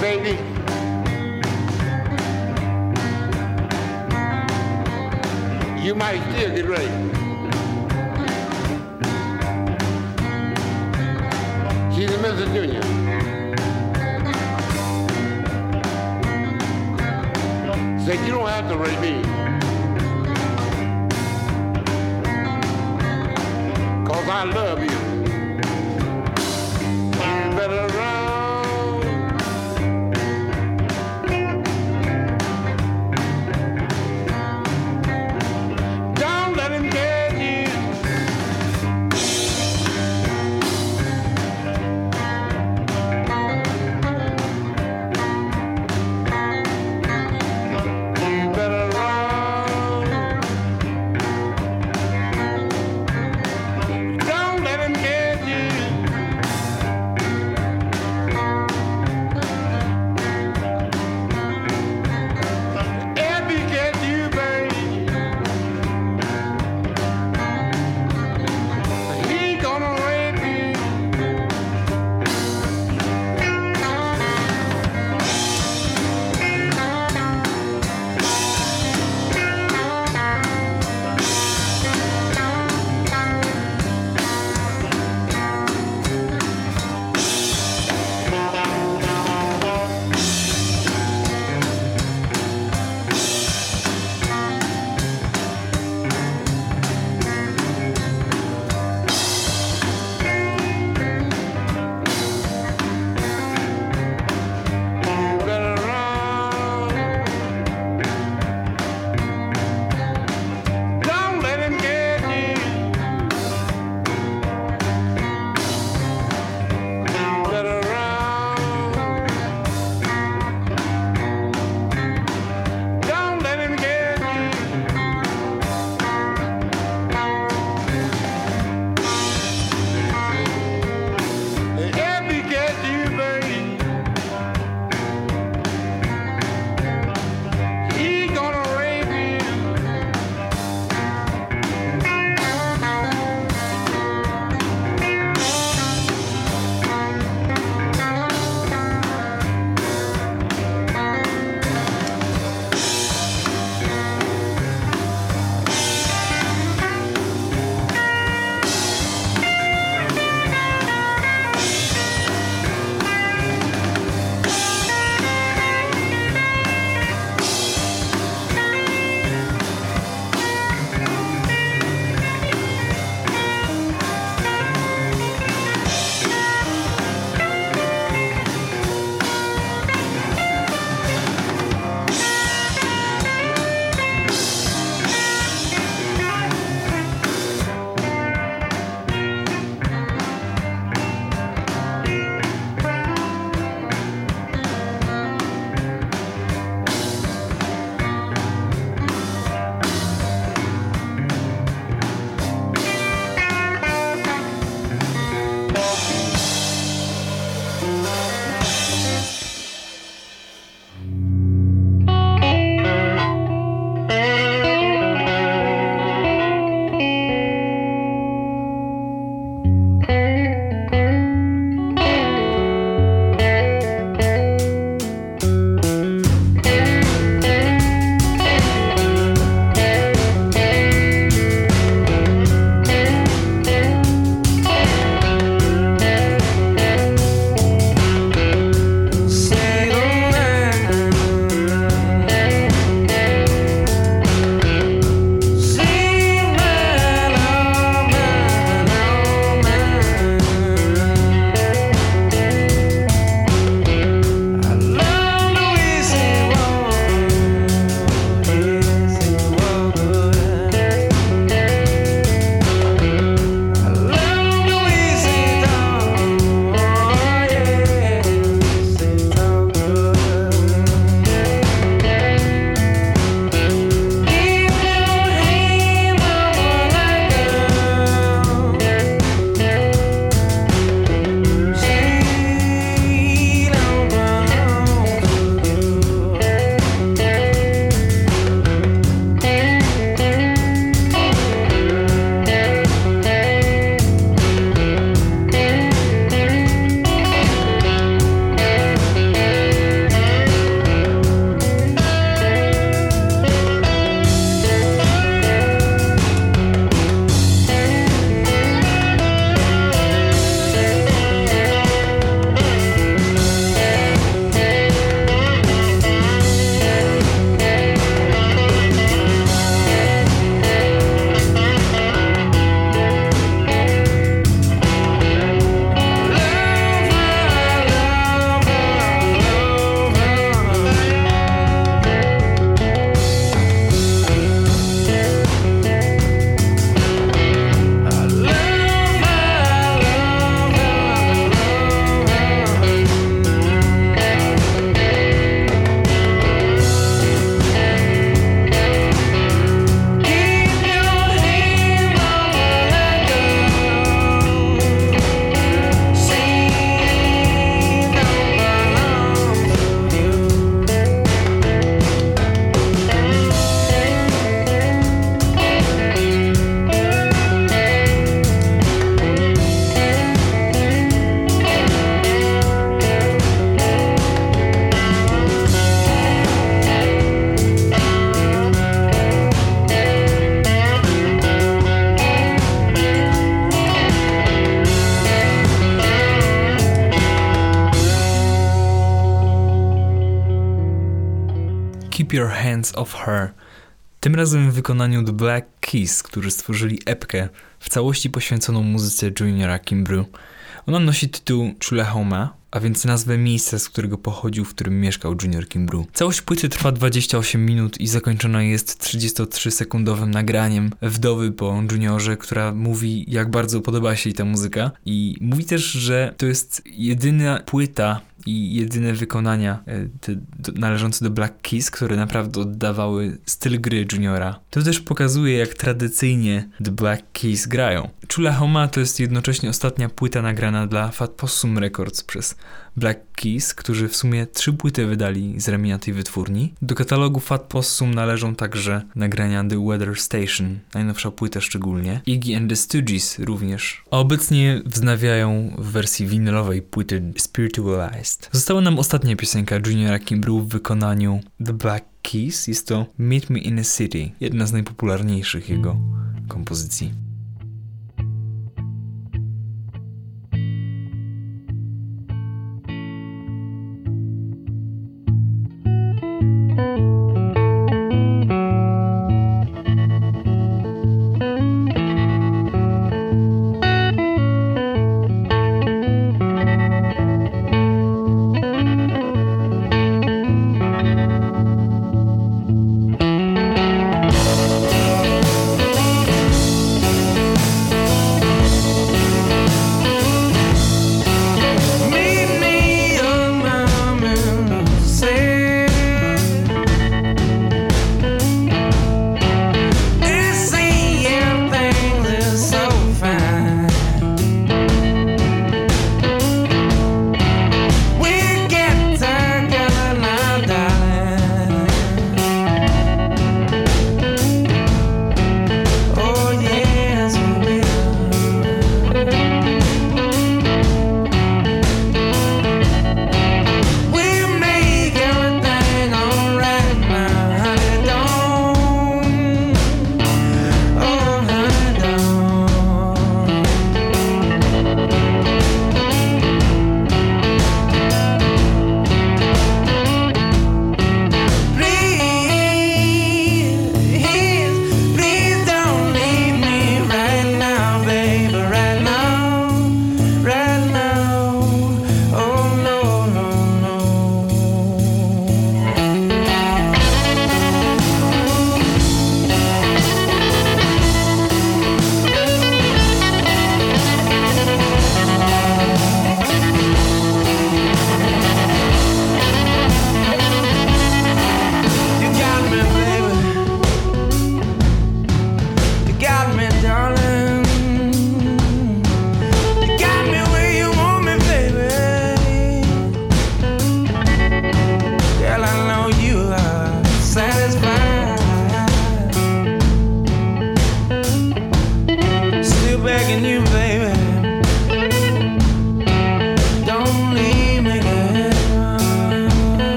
Baby,
you might still get ready. She's a Mr. Junior. Said, you don't have to rate me. Cause I love. You
Your Hands Off Her. Tym razem w wykonaniu The Black Keys, którzy stworzyli epkę w całości poświęconą muzyce Juniora Kimbru. Ona nosi tytuł Chulahoma, a więc nazwę miejsca, z którego pochodził, w którym mieszkał Junior Kimbru. Całość płyty trwa 28 minut i zakończona jest 33-sekundowym nagraniem wdowy po Juniorze, która mówi, jak bardzo podoba się jej ta muzyka i mówi też, że to jest jedyna płyta i jedyne wykonania e, te, do, należące do Black Keys, które naprawdę oddawały styl gry Juniora. To też pokazuje, jak tradycyjnie The Black Keys grają. Chula Homa to jest jednocześnie ostatnia płyta nagrana dla Fat Possum Records przez Black Keys, którzy w sumie trzy płyty wydali z ramienia tej wytwórni. Do katalogu Fat Possum należą także nagrania The Weather Station, najnowsza płyta szczególnie, Iggy and the Stooges również, a obecnie wznawiają w wersji winylowej płyty Spiritualized. Została nam ostatnia piosenka Juniora Kimbru w wykonaniu The Black Keys, jest to Meet Me in a City, jedna z najpopularniejszych jego kompozycji.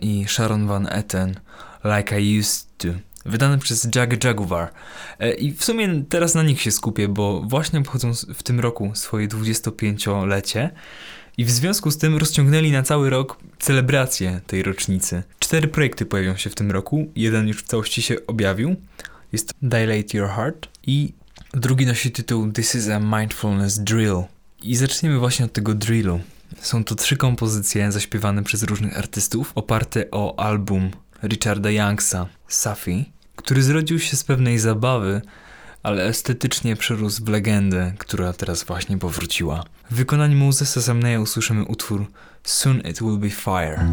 I Sharon Van Etten, Like I Used To, wydany przez Jag Jaguar. E, I w sumie teraz na nich się skupię, bo właśnie obchodzą w tym roku swoje 25-lecie i w związku z tym rozciągnęli na cały rok celebrację tej rocznicy. Cztery projekty pojawią się w tym roku, jeden już w całości się objawił, jest Dilate Your Heart i drugi nosi tytuł This is a Mindfulness Drill. I zaczniemy właśnie od tego drillu. Są to trzy kompozycje zaśpiewane przez różnych artystów, oparte o album Richarda Youngsa, Safi, który zrodził się z pewnej zabawy, ale estetycznie przerósł w legendę, która teraz właśnie powróciła. W wykonaniu Mosesa Samneya usłyszymy utwór Soon It Will Be
Fire.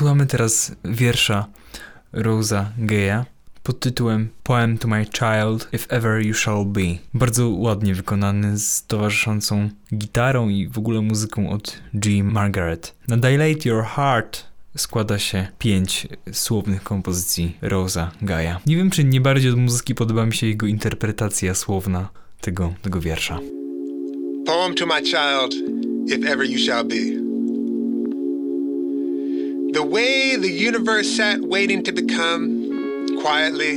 Posłuchamy teraz wiersza Rosa Geya pod tytułem Poem to My Child, If Ever You Shall Be. Bardzo ładnie wykonany z towarzyszącą gitarą i w ogóle muzyką od G. Margaret. Na Dilate Your Heart składa się pięć słownych kompozycji Rosa Gaia. Nie wiem, czy nie bardziej od muzyki podoba mi się jego interpretacja słowna tego, tego wiersza.
Poem to my child, if ever you shall be. The way the universe sat waiting to become, quietly,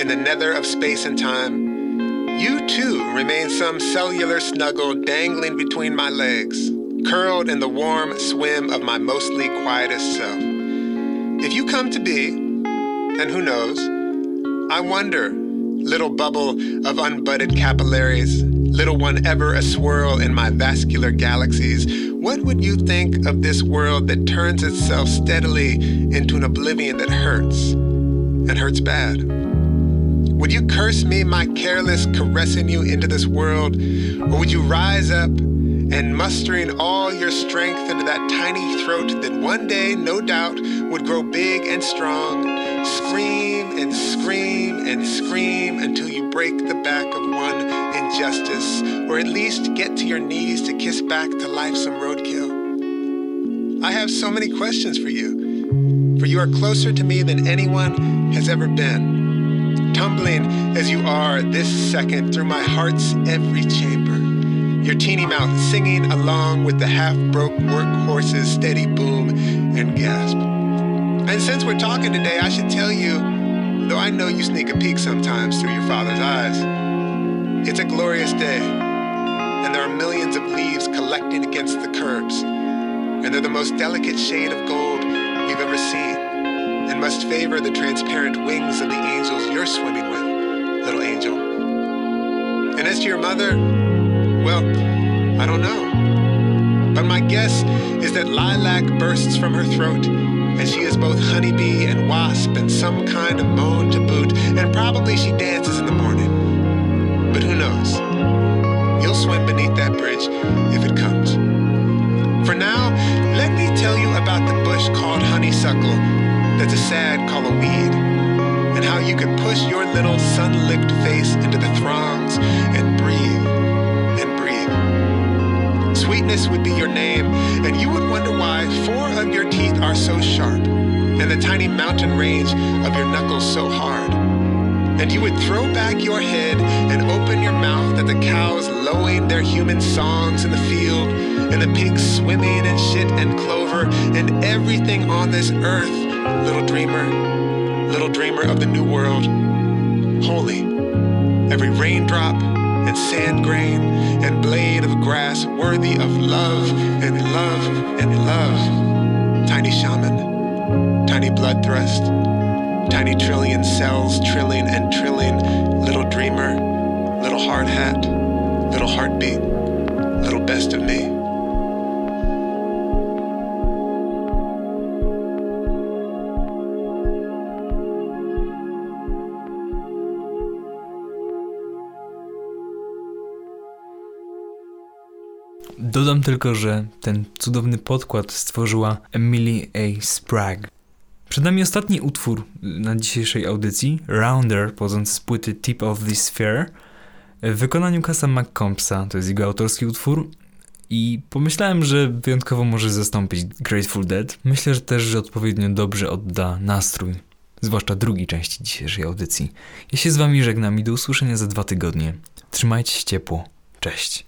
in the nether of space and time, you too remain some cellular snuggle dangling between my legs, curled in the warm swim of my mostly quietest self. If you come to be, and who knows, I wonder, little bubble of unbudded capillaries, little one ever a swirl in my vascular galaxies, what would you think of this world that turns itself steadily into an oblivion that hurts, and hurts bad? Would you curse me, my careless caressing you into this world, or would you rise up and mustering all your strength into that tiny throat that one day, no doubt, would grow big and strong, scream and scream and scream until you break the back of one injustice, or at least get to your knees to kiss back to life some roadkill? I have so many questions for you, for you are closer to me than anyone has ever been, tumbling as you are this second through my heart's every chamber your teeny mouth singing along with the half broke workhorse's steady boom and gasp. And since we're talking today, I should tell you, though I know you sneak a peek sometimes through your father's eyes, it's a glorious day, and there are millions of leaves collecting against the curbs, and they're the most delicate shade of gold we've ever seen, and must favor the transparent wings of the angels you're swimming with, little angel. And as to your mother, well, I don't know. But my guess is that lilac bursts from her throat, and she is both honeybee and wasp and some kind of moan to boot, and probably she dances in the morning. But who knows? You'll swim beneath that bridge if it comes. For now, let me tell you about the bush called honeysuckle that's a sad call a weed, and how you could push your little sun-licked face into the throngs and breathe Sweetness would be your name, and you would wonder why four of your teeth are so sharp, and the tiny mountain range of your knuckles so hard. And you would throw back your head and open your mouth at the cows lowing their human songs in the field, and the pigs swimming in shit and clover, and everything on this earth, little dreamer, little dreamer of the new world. Holy, every raindrop, and sand grain and blade of grass worthy of love and love and love. Tiny shaman, tiny blood thrust, tiny trillion cells trilling and trilling, little dreamer, little hard hat, little heartbeat, little best of me.
Dodam tylko, że ten cudowny podkład stworzyła Emily A. Sprague. Przed nami ostatni utwór na dzisiejszej audycji, Rounder, pochodzący z płyty Tip of the Sphere, w wykonaniu Casa McCompsa, to jest jego autorski utwór i pomyślałem, że wyjątkowo może zastąpić Grateful Dead. Myślę że też, że odpowiednio dobrze odda nastrój, zwłaszcza drugiej części dzisiejszej audycji. Ja się z wami żegnam i do usłyszenia za dwa tygodnie. Trzymajcie się ciepło. Cześć.